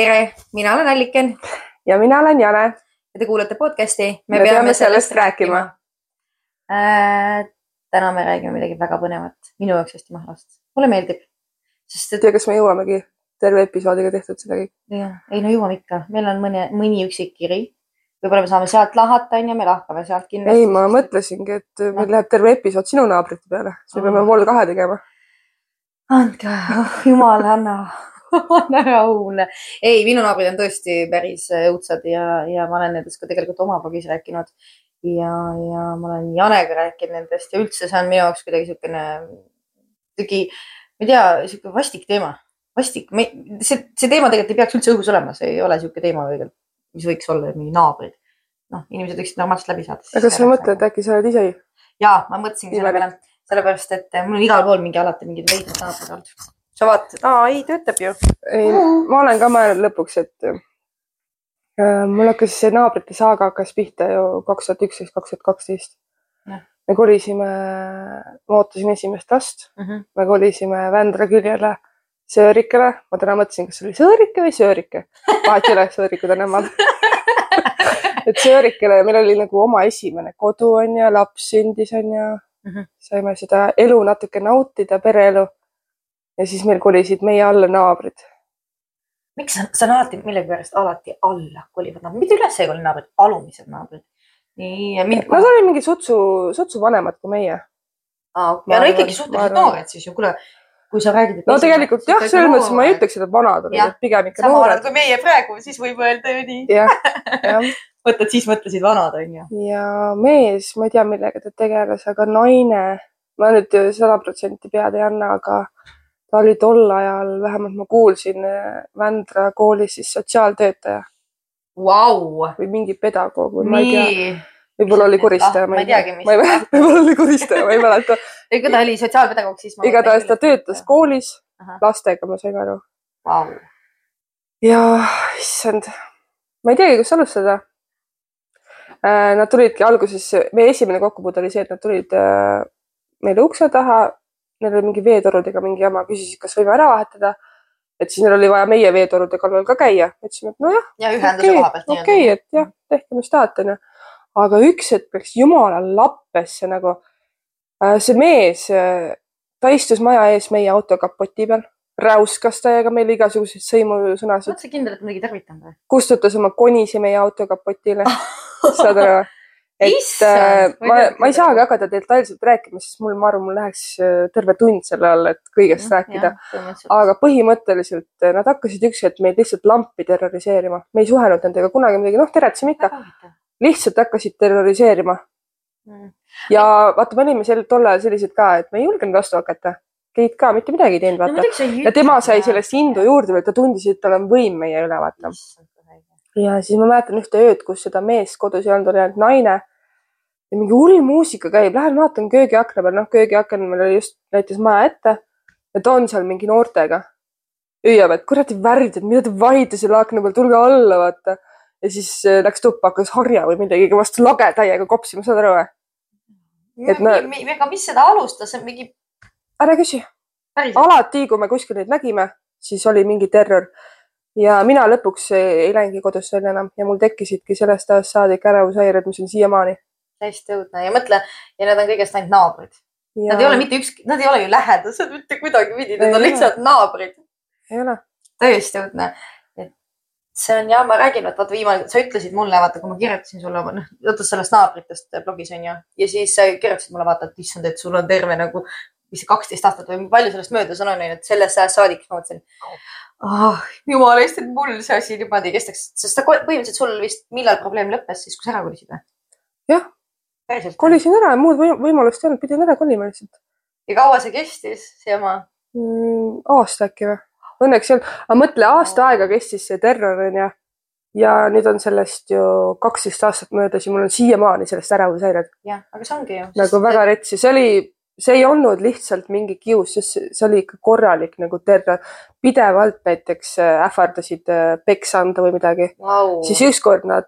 tere, mina olen Alliken ja mina olen Jane. ja te kuulate podcasti Me peame sellest rääkima. äh,. täna me räägime midagi väga põnevat, minu jaoks hästi mahlast. mulle meeldib, sest et tea, kas me jõuamegi terve episoodiga tehtud seda kõik. jah, ei no jõuame ikka, meil on mõni, mõni üksik kiri. võib-olla me saame sealt lahata, onju, me lahkame sealt kindlasti. ei, ma. mõtlesingi, et meil läheb terve episood sinu naabrite peale, siis me peame Oh. vol kahe tegema. andke oh,, jumal, anna, anna rahulle. ei, minu naabrid on tõesti päris õudsad ja, ja ma olen nendest ka tegelikult oma blogis rääkinud. ja, ja ma olen Janega rääkinud nendest ja üldse see on minu jaoks kuidagi siukene, kuidagi, ma ei tea, siuke vastik teema. vastik, see, see teema tegelikult ei peaks üldse õhus olema, see ei ole siuke teema tegelikult, mis võiks olla mingi naabrid. noh, inimesed võiksid normaalselt läbi saada. aga kas sa mõtled, et äkki sa oled ise? ja ma mõtlesingi selle peale, sellepärast et mul on igal pool mingi alati mingid veidrad naabrid olnud. Sa vaatad, aa ei, töötab ju. ei, ma olen ka mõelnud lõpuks, et äh, mul hakkas see naabrite saaga hakkas pihta ju kaks tuhat üksteist, kaks tuhat kaksteist me kolisime, ma ootasin esimest last, Mhm. me kolisime Vändra küljele Söörikele, ma täna mõtlesin, kas see oli Sõõrike või Söörike, vahet ei ole, Sõõrikud on emal. et Söörikele ja meil oli nagu oma esimene kodu onju, laps sündis onju Mhm. saime seda elu natuke nautida, pereelu. Ja siis meil kolisid meie alla naabrid. miks sa, sa alati millegipärast alati alla kolivad naabrid, mitte üles ei koli naabrid, alumised naabrid. nii, ja mind. Nad olid mingi sutsu, sutsu vanemad kui meie. ja ma no ikkagi suhteliselt noored siis ju, kuule, kui sa räägid. no tegelikult jah, selles mõttes ma ei. ütleks, et nad vanad olid, et pigem ikka sama noored. kui meie praegu, siis võib öelda ju nii. jah. mõtled, siis mõtlesid vanad onju. ja mees, ma ei tea, millega ta tegeles, aga naine, ma nüüd sada protsenti pead ei anna, aga ta oli tol ajal, vähemalt ma kuulsin, Vändra koolis siis sotsiaaltöötaja Vau, või mingi pedagoog või ma ei tea, võib-olla oli koristaja, ma ei teagi, mis- võib-olla oli koristaja, ma ei mäleta. kui ta oli sotsiaalpedagoog, siis ma. igatahes ta töötas koolis Ahah. lastega, ma sain aru. Vau, ja issand, ma ei teagi, kust alustada. Nad tulidki alguses, meie esimene kokkupuude oli see, et nad tulid äh, meile ukse taha. Neil oli mingi veetorudega mingi jama, küsisid, kas võime ära vahetada. et siis neil oli vaja meie veetorude kallal ka käia. ütlesime, et nojah, ja ühenduse okei koha pealt okay,, okei okay,, et jah, tehke, mis tahate, onju. aga üks hetk läks jumala lappesse nagu. see mees, ta istus maja ees meie auto kapoti peal, räuskas täiega meile igasuguseid sõimusõnasid, oled sa kindel, et midagi tarvitan või? kustutas oma konisi meie auto kapotile, saad aru? Et äh, ma, ma ei saagi hakata detailselt rääkima, sest mul, ma arvan, mul läheks äh, terve tund selle all, et kõigest rääkida.. aga põhimõtteliselt äh, nad hakkasid üks hetk meid lihtsalt lampi terroriseerima, me ei suhelnud nendega kunagi midagi, noh, teretasime ikka, lihtsalt hakkasid terroriseerima Mm. ja vaata, me olime sel tol ajal sellised ka, et me ei julgenud vastu hakata. Keit ka mitte midagi ei teinud, vaata. ja tema sai sellest indu juurde veel, ta tundis, et tal on võim meie üle, vaata. ja siis ma mäletan ühte ööd, kus seda meest kodus ei olnud, oli ainult naine. Ja mingi hull muusika käib, lähen vaatan köögiakna peal, noh, köögiaken meil oli just näitas maja ette ja ta on seal mingi noortega. hüüab, et kuradi värvid, et mida te vahite selle akna peal, tulge alla, vaata. ja siis äh, läks tuppa, hakkas harja või midagi vastu lage täiega kopsima, saad aru või? et no- aga mis seda alustas, on mingi ära küsi. alati, kui me kuskil neid nägime, siis oli mingi terror. ja mina lõpuks ei läinudki kodust välja enam ja mul tekkisidki sellest ajast saadik ärevushäired, mis on siiamaani. Täiesti õudne ja mõtle ja need on kõigest ainult naabrid. Nad ei ole mitte ükski, nad ei ole ju lähedased mitte kuidagipidi, need on lihtsalt naabrid. ei ole. täiesti õudne. et see on jah, ma räägin, et vaata viimane, sa ütlesid mulle, vaata, kui ma kirjutasin sulle, noh, jutus sellest naabritest blogis on ju, ja siis sa kirjutasid mulle, vaata, et issand, et sul on terve nagu, mis see kaksteist aastat või palju sellest möödas on, on ju, et sellest ajast saadik ma mõtlesin oh,. jumala eest, et mul see asi niimoodi kestaks, sest sa ko- põhimõtteliselt sul vist, millal probleem lõppes, siis kui sa ära kolisid või? Jah. päriselt? kolisin ära, muud või- võimalust ei olnud, pidin ära kolima lihtsalt ja kaua see kestis, see jama? mm,. aasta äkki või? Õnneks ei olnud, aga mõtle, aasta aega kestis see terror onju. ja nüüd on sellest ju kaksteist aastat möödas ja mul on siiamaani sellest ärevushäired jah, aga see ongi ju. nagu väga retsi, see oli, see ei olnud lihtsalt mingi kius, sest see- oli ikka korralik nagu terror. pidevalt näiteks äh, ähvardasid äh, peksa anda või midagi, wow.. siis ükskord nad,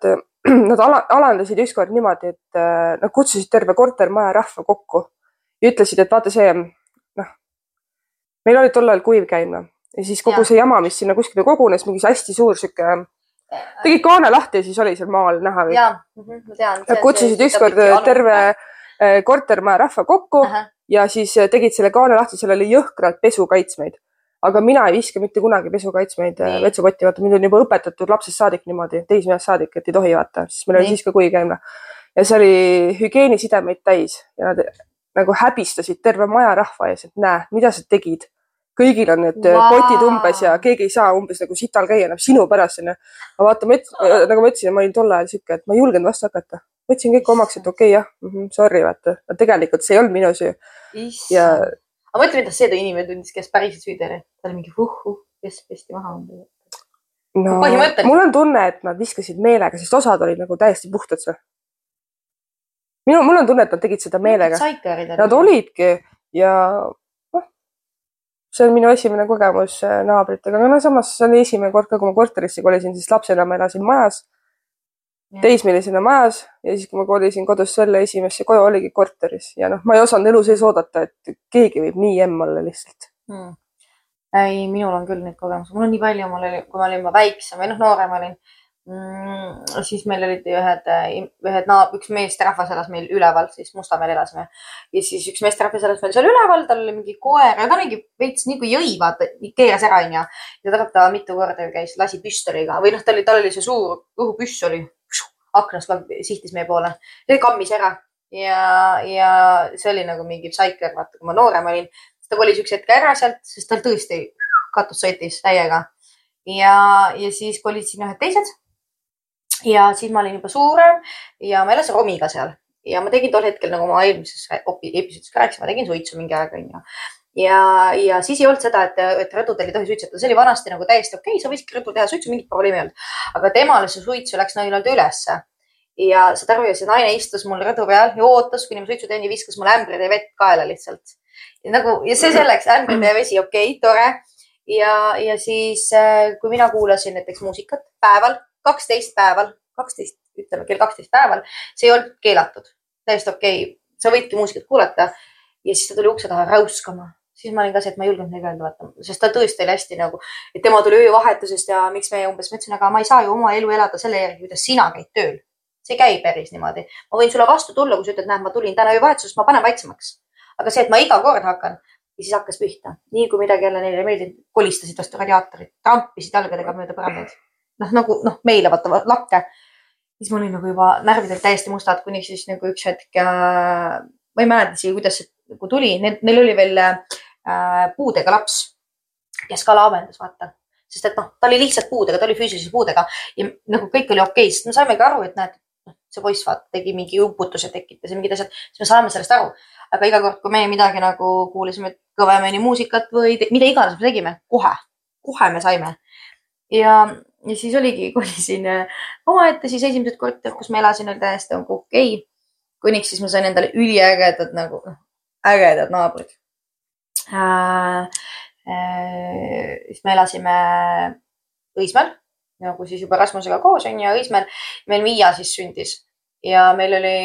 nad ala, alandasid ükskord niimoodi, et äh, nad kutsusid terve kortermaja rahva kokku ja ütlesid, et vaata see, noh, meil oli tol ajal kuiv käima ja siis kogu ja. see jama, mis sinna kuskile kogunes, mingi hästi suur sihuke, tegid kaane lahti ja siis oli seal maal näha. ja, mhm, ma tean. kutsusid ükskord terve äh, kortermaja rahva kokku Aha. ja siis äh, tegid selle kaane lahti, seal oli jõhkralt pesukaitsmeid aga mina ei viska mitte kunagi pesukaitsmeid vetsukotti, vaata mind on juba õpetatud lapsest saadik niimoodi, teismeest saadik, et ei tohi vaata, siis meil oli siis ka kuigi käimla. ja see oli hügieenisidemeid täis ja nad nagu häbistasid terve maja rahva ees, et näe, mida sa tegid. kõigil on need wow. potid umbes ja keegi ei saa umbes nagu sital käia enam sinu pärast onju. aga vaata, nagu ma ütlesin, ma olin tol ajal sihuke, et ma ei julgenud vastu hakata. võtsin kõik omaks, et okei okay, jah mm, -hmm, sorry vaata, tegelikult see ei olnud minu süü. ja aga mõtle, mida see inimene tundis, kes päriselt süüdi oli. ta oli mingi vuhhu, kes pesti maha. no mul on tunne, et nad viskasid meelega, sest osad olid nagu täiesti puhtad seal. minu, mul on tunne, et nad tegid seda meelega. Nad olidki ja noh, see on minu esimene kogemus äh, naabritega, aga no samas see oli esimene kord ka, kui ma korterisse kolisin, siis lapsena ma elasin majas teismelisena majas ja siis, kui ma kolisin kodust välja esimesse koju, oligi korteris. Ja noh, ma ei osanud elu sees oodata, et keegi võib nii emm olla lihtsalt. Hmm.. ei, minul on küll neid kogemusi, mul on nii palju, mul oli, kui ma olin väiksem või noh, noorem olin mm,, siis meil olid ühed, ühed naab-, üks meesterahvas elas meil üleval, siis Mustamäel elasime. ja siis üks meesterahvas elas meil seal üleval, tal oli mingi koer ta mingi veits nagu jõi, vaata, keeras ära, onju. ja ta, ta mitu korda käis, lasi püstoliga või noh, tal oli, tal oli see suur õhupüss oli aknast sihtis meie poole, kammis ära ja, ja see oli nagu mingi psaiker, vaata, kui ma noorem olin. ta kolis üks hetk ära sealt, sest tal tõesti katus sõitis täiega. ja, ja siis kolid sinna ühed teised. Ja siis ma olin juba suurem ja ma elasin Romiga seal ja ma tegin tol hetkel nagu ma eelmises episoodis ka rääkisin, ma tegin suitsu mingi aeg onju ja, ja siis ei olnud seda, et, et rõdudel ei tohi suitsetada, see oli vanasti nagu täiesti okei okay,, sa võisidki rõdul teha suitsu, mingit probleemi ei olnud. aga temale see suitsu läks nii-öelda ülesse. ja saad aru, ja see naine istus mul rõdu peal ja ootas, kuni ma suitsu teen ja viskas mulle ämbri vett kaela lihtsalt. nagu ja see selleks, ämbride vesi, okei okay,, tore. ja, ja siis, äh, kui mina kuulasin näiteks muusikat päeval, kaksteist päeval, kaksteist, ütleme kell kaksteist päeval, see ei olnud keelatud, täiesti okei okay., sa võidki muusikat kuulata ja siis ta tuli ukse taha räuskama siis ma olin ka see, et ma ei julgenud midagi öelda, vaata, sest ta tõesti oli hästi nagu, et tema tuli öövahetusest ja miks me umbes, ma ütlesin, aga ma ei saa ju oma elu elada selle järgi, kuidas sina käid tööl. see ei käi päris niimoodi. ma võin sulle vastu tulla, kui sa ütled, näed, ma tulin täna öövahetusest, ma panen vaiksemaks. aga see, et ma iga kord hakkan ja siis hakkas pihta, nii kui midagi jälle neile ei meeldinud, kolistasid vastu radiaatorit, trampisid jalgadega mööda põrandaid. Noh, nagu noh, meile vaata lakke. siis ma olin nagu juba närvidelt täiesti mustad, kuni siis nagu üks hetk äh,, ma ei mäleta isegi, kuidas see nagu tuli, neil oli veel äh, puudega laps, kes ka laabendas, vaata. sest et noh, ta oli lihtsalt puudega, ta oli füüsilise puudega ja nagu kõik oli okei okay,, sest me saimegi aru, et näed, noh, see poiss vaata tegi mingi uputuse, tekitas mingid asjad, siis me saame sellest aru. aga iga kord, kui me midagi nagu kuulasime kõvemini muusikat või mida iganes me tegime, kohe, kohe me saime. ja, ja siis oligi, kolisin äh, omaette siis esimesed korter, kus ma elasin, oli täiesti nagu okei. Okay.. kuniks siis ma sain endale üliägedad nagu, noh, ägedad naabrid. Äh, äh, siis me elasime Õismäel nagu siis juba Rasmusega koos onju ja Õismäel. Meil Miia siis sündis ja meil oli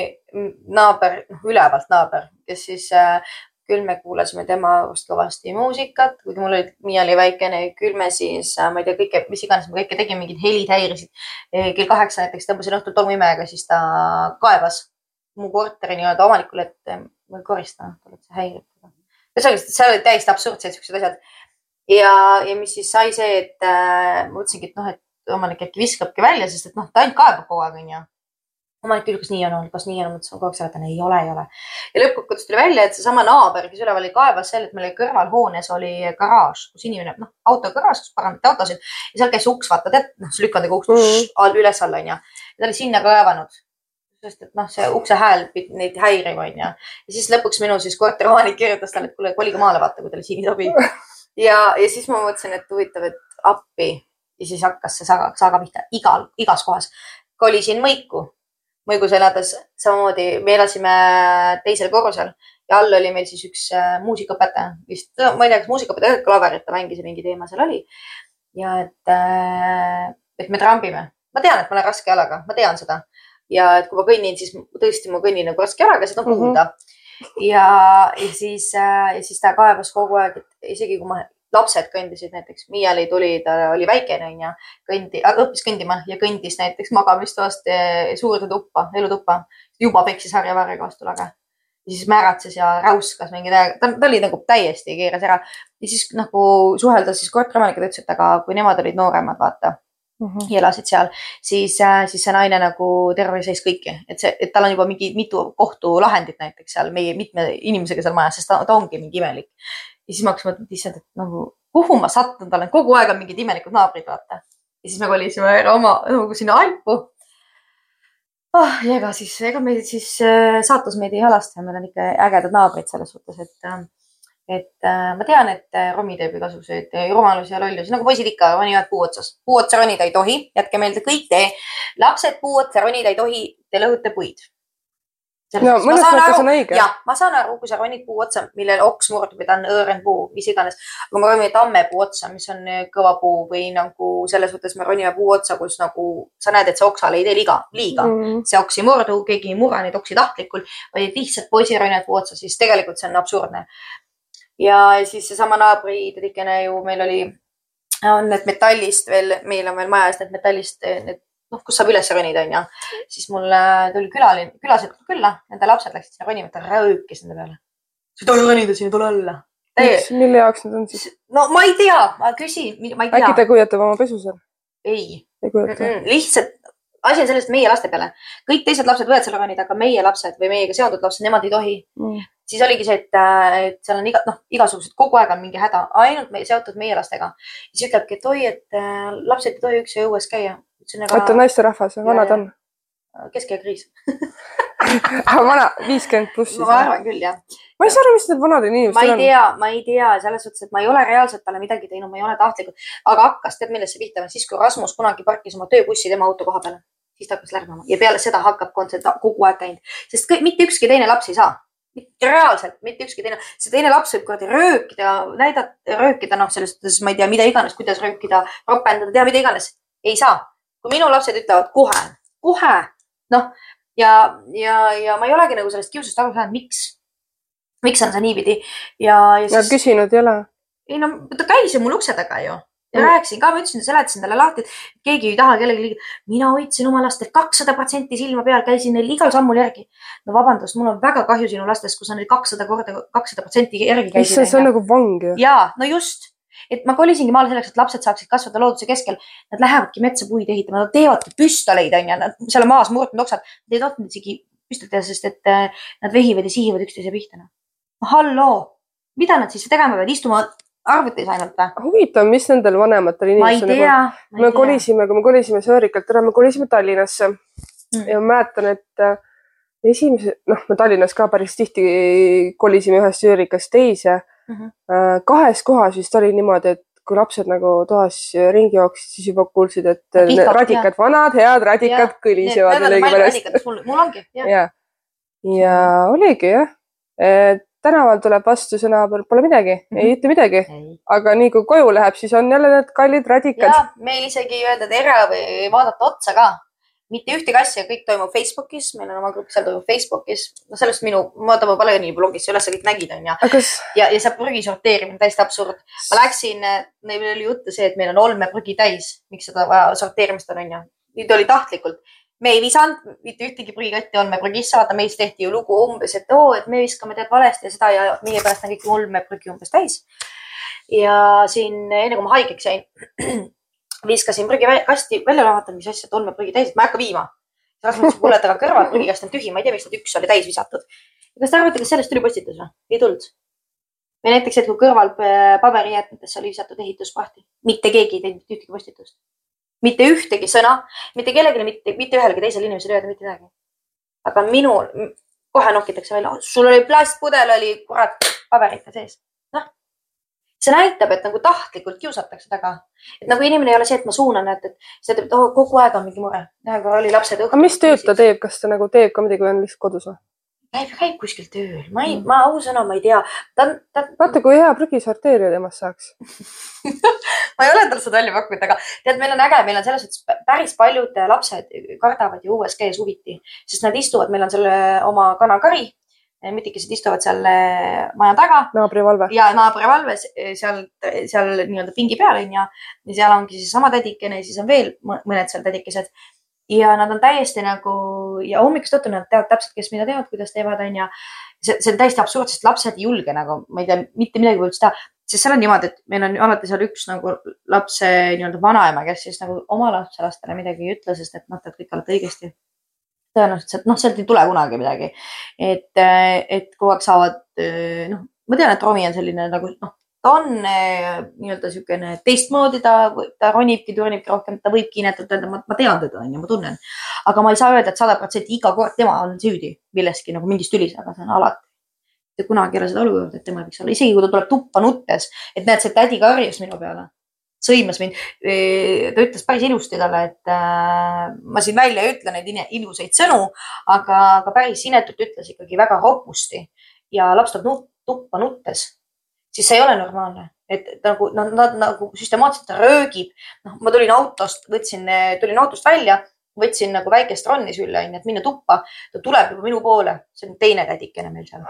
naaber, noh ülevalt naaber, kes siis äh, küll me kuulasime tema arust kõvasti muusikat, kuigi mul oli, Miia oli väikene, küll me siis, ma ei tea, kõike, mis iganes me kõike tegime, mingid helid häirisid. kell kaheksa näiteks tõmbasin õhtul tolmuimejaga, siis ta kaebas mu korteri nii-öelda omanikule, et ma ei korista, et see häirib ühesõnaga, seal olid täiesti absurdsed siuksed asjad. ja, ja mis siis sai see, et äh, mõtlesingi, et noh, et omanik äkki viskabki välja, sest et noh, ta ainult kaebab kogu aeg, onju. Omanik küsis, kas nii on olnud, kas nii on, mõtlesin kogu aeg seletan, ei ole, ei ole. ja lõppkokkuvõttes tuli välja, et seesama naaber, kes üleval oli, kaebas selle, et meil kõrvalhoones oli garaaž, kus inimene, noh, autogaraaž, kus parandati autosid ja seal käis uks, vaata, tead, noh, see lükandega uks mm -hmm. üles-alla onju. ja ta oli sinna kaevanud sest et noh, see ukse hääl pidi neid häirima, onju. ja siis lõpuks minu siis korteriomanik kirjutas talle, et kuule, kolige maale, vaata, kui teile siin ei sobi. ja, ja siis ma mõtlesin, et huvitav, et appi ja siis hakkas see saga, saga pihta igal, igas kohas. kolisin Mõiku, Mõigus elades samamoodi, me elasime teisel korrusel ja all oli meil siis üks äh, muusikaõpetaja, vist, ma ei tea, kas muusikaõpetaja, klaverit ta mängis ja mingi teema seal oli. ja et äh,, et me trambime, ma tean, et ma olen raske jalaga, ma tean seda ja et kui ma kõnnin, siis tõesti ma kõnnin nagu raske jalaga, seda on kuulda mm. -hmm. ja, ja siis äh,, ja siis ta kaebas kogu aeg, et isegi kui ma lapsed kõndisid näiteks, Miiali tuli, ta oli väikene onju, kõndi, õppis kõndima ja kõndis näiteks magamistoast suurde tuppa, elutuppa. juba peksis harjavarrega vastu lage. ja siis märatses ja räuskas mingi ta, ta oli nagu täiesti keeras ära. ja siis nagu suheldes siis korteromanikuga, ta ütles, et aga kui nemad olid nooremad, vaata mm -hmm. ja elasid seal, siis, siis see naine nagu terroriseeris kõiki, et see, et tal on juba mingi mitu kohtulahendit näiteks seal meie mitme inimesega seal majas, sest ta, ta ongi mingi imelik. Ja siis ma hakkasin mõtlema, et issand, et nagu kuhu ma sattunud olen, kogu aeg on mingid imelikud naabrid, vaata. ja siis me kolisime oma nagu sinna Alpu oh,. ja ega siis, ega meid siis äh, saatus meid ei halasta, meil on ikka ägedad naabrid selles suhtes, et äh, et äh, ma tean, et äh, Romi teeb igasuguseid äh, rumalusi ja lollusi, nagu poisid ikka ronivad puu otsas. puu otsa ronida ei tohi, jätke meelde kõik te, lapsed puu otsa ronida ei tohi, te lõhute puid. No mõnes mõttes on õige. jah, ma saan aru, kui sa ronid puu otsa, millel oks murdub ja ta on õõren puu, mis iganes. aga me ronime tammepuu otsa, mis on äh, kõva puu või nagu selles suhtes me ronime puu otsa, kus nagu sa näed, et see oksale ei tee liiga, liiga mm.. see oks ei murdu, keegi ei murra neid oksi tahtlikult, vaid lihtsalt poisi ronivad puu otsa, siis tegelikult see on absurdne ja siis seesama naabri tüdikene ju meil oli, on need metallist veel, meil on veel majas need metallist, need noh, kus saab üles ronida, onju. siis mulle tuli külaline, külased külla, nende lapsed läksid sinna ronima, ta röökis nende peale. sa ei tohi ronida sinna, tule alla. mille jaoks need on siis? no ma ei tea, ma küsin, ma ei tea. äkki ta kujutab oma pesu seal? ei. ei mm? -mm, lihtsalt asi on selles, et meie laste peale, kõik teised lapsed võivad seal ronida, aga meie lapsed või meiega seotud lapsed, nemad ei tohi mm siis oligi see, et, äh, et seal on iga, noh, igasugused, kogu aeg on mingi häda, ainult meie, seotud meie lastega. siis ütlebki, et oi, et äh, lapsed ei tohi üksi õues käia. oota, naisterahvas, vanad on? keskeakriis vana, viiskümmend pluss ma arvan küll, jah. ma ei saa aru, mis need vanad inimesed on. ma ei tea, ma ei tea, selles suhtes, et ma ei ole reaalselt talle midagi teinud, ma ei ole tahtlikult, aga hakkas, tead, millest see viitab, siis kui Rasmus kunagi parkis oma tööbussi tema auto koha peale, siis ta hakkas lärmama. Ja peale seda hakkab kontsert kogu aeg käinud, sest kõik, mitte ükski teine laps ei saa. Reaalselt mitte ükski teine, see teine laps võib kuradi röökida, näidata, röökida, noh, selles suhtes ma ei tea, mida iganes, kuidas röökida, ropendada, teha mida iganes. ei saa. kui minu lapsed ütlevad kohe, kohe, noh ja, ja, ja ma ei olegi nagu sellest kiusust aru saanud, miks, miks on see niipidi? Ja, ja siis.... küsinud ei ole? ei no ta käis ju mul ukse taga ju ja rääkisin ka, ma ütlesin, seletasin talle lahti, et keegi ei taha kellelegi liiga. mina hoidsin oma lastel kakssada protsenti silma peal, käisin neil igal sammul järgi. no vabandust, mul on väga kahju sinu lastest, kui sa neil kakssada korda, kakssada protsenti järgi käisid. see on nagu vang ju. ja, no just, et ma kolisingi maale selleks, et lapsed saaksid kasvada looduse keskel. Nad lähevadki metsa puid ehitama, nad teevadki püstoleid onju, nad seal on maas murdunud oksad, nad ei tahtnud isegi püstoleid teha, sest et äh, nad vehivad ja sihivad üksteise pihta. noh, halloo, mida nad siis tegema peavad, istuma arvutis ainult või? huvitav, mis nendel vanematel inimestel nagu, me kolisime, kui me kolisime Sõõrikalt ära, me kolisime Tallinnasse mm. ja ma mäletan, et äh, esimese, noh, me Tallinnas ka päris tihti kolisime ühest Sõõrikast teise mm. -hmm. kahes kohas vist oli niimoodi, et kui lapsed nagu toas ringi jooksid, siis juba kuulsid, et Pihtab, radikad, vanad head radikad ja. kõlisevad millegipärast. mul ongi. ja, ja oligi jah, et tänaval tuleb vastu sõna, pole midagi mm, -hmm. ei ütle midagi. aga nii kui koju läheb, siis on jälle need kallid radikad. meil isegi ei öelda tere või vaadata otsa ka. mitte ühtegi asja, kõik toimub Facebookis, meil on oma grupp, seal toimub Facebookis. no sellest minu, ma vaatan mu Paleni blogis üles, kõik nägid, onju. Ja, ja see prügi sorteerimine, täiesti absurd. ma läksin, meil oli juttu see, et meil on olmeprügi täis, miks seda vaja sorteerimist on, onju. nüüd oli tahtlikult me ei visanud mitte ühtegi prügikotti olmeprügisse, vaata meist tehti ju lugu umbes, et oo, et me viskame tead valesti ja seda ja meie pärast on kõik olmeprügi umbes täis. ja siin enne kui ma haigeks jäin, viskasin prügikasti välja lahvatanud, mis asja, et olmeprügi täis, et ma ei hakka viima. Rasmus ütles mulle, et aga kõrval prügikast on tühi, ma ei tea, miks need üks oli täis visatud. kas te arvate, kas sellest tuli postitus või? ei tulnud. või näiteks, et kui kõrval paberijäätmetesse oli visatud ehitusprahti, mitte keegi ei teinud ühtegi postitust mitte ühtegi sõna, mitte kellelegi, mitte, mitte ühelegi teisele inimesele öelda mitte midagi. aga minul kohe nokitakse välja, sul oli plastpudel oli kurat paberite sees. noh, see näitab, et nagu tahtlikult kiusatakse taga. et nagu inimene ei ole see, et ma suunan, et, et see ütleb, et oh, kogu aeg on mingi mure. ühe korra oli lapsed. aga mis tööd ta teeb, kas ta nagu teeb ka midagi või on lihtsalt kodus või? Käib, käib kuskil tööl, ma ei mm., ma ausõna, ma ei tea. ta on, ta. vaata, kui hea prügisorteerija temast saaks ma ei ole talle seda välja pakkunud, aga tead, meil on äge, meil on selles suhtes päris paljud lapsed kardavad ju USG-s huviti, sest nad istuvad, meil on selle oma kanakari mütikesed istuvad seal maja taga. naabrivalve. ja naabrivalve seal, seal nii-öelda pingi peal onju. ja seal ongi siis sama tädikene siis on veel mõned seal tädikesed ja nad on täiesti nagu ja hommikust õhtuni nad teavad täpselt, kes mida teevad, kuidas teevad, onju. see, see on täiesti absurd, sest lapsed ei julge nagu, ma ei tea, mitte midagi üldse teha, sest seal on niimoodi, et meil on alati seal üks nagu lapse nii-öelda vanaema, kes siis nagu oma lapselastele midagi ei ütle, sest et noh, tead kõik olete õigesti. tõenäoliselt, noh, sealt ei tule kunagi midagi. et, et kogu aeg saavad, noh, ma tean, et Romi on selline nagu noh ta on eh, nii-öelda niisugune teistmoodi, ta, ta ronibki, turnibki rohkem, ta võibki inetada, ma, ma tean teda, onju, ma tunnen. Aga ma ei saa öelda, et sada protsenti iga kord tema on süüdi milleski nagu mingis tülis, aga see on alati. kunagi ei ole seda olukorda, et tema võiks olla, isegi kui ta tuleb tuppa nuttes, et näed, see tädi karjus minu peale, sõimas mind. ta ütles päris ilusti talle, et äh, ma siin välja ei ütle neid ilusaid sõnu, aga, aga päris inetult ütles ikkagi väga ropusti ja laps tuleb tuppa nuttes siis see ei ole normaalne, et nagu nad, nad nagu süstemaatiliselt röögib. noh, ma tulin autost, võtsin, tulin autost välja, võtsin nagu väikest ronni sülle, onju, et minna tuppa. ta tuleb juba minu poole, see on teine tädikene meil seal.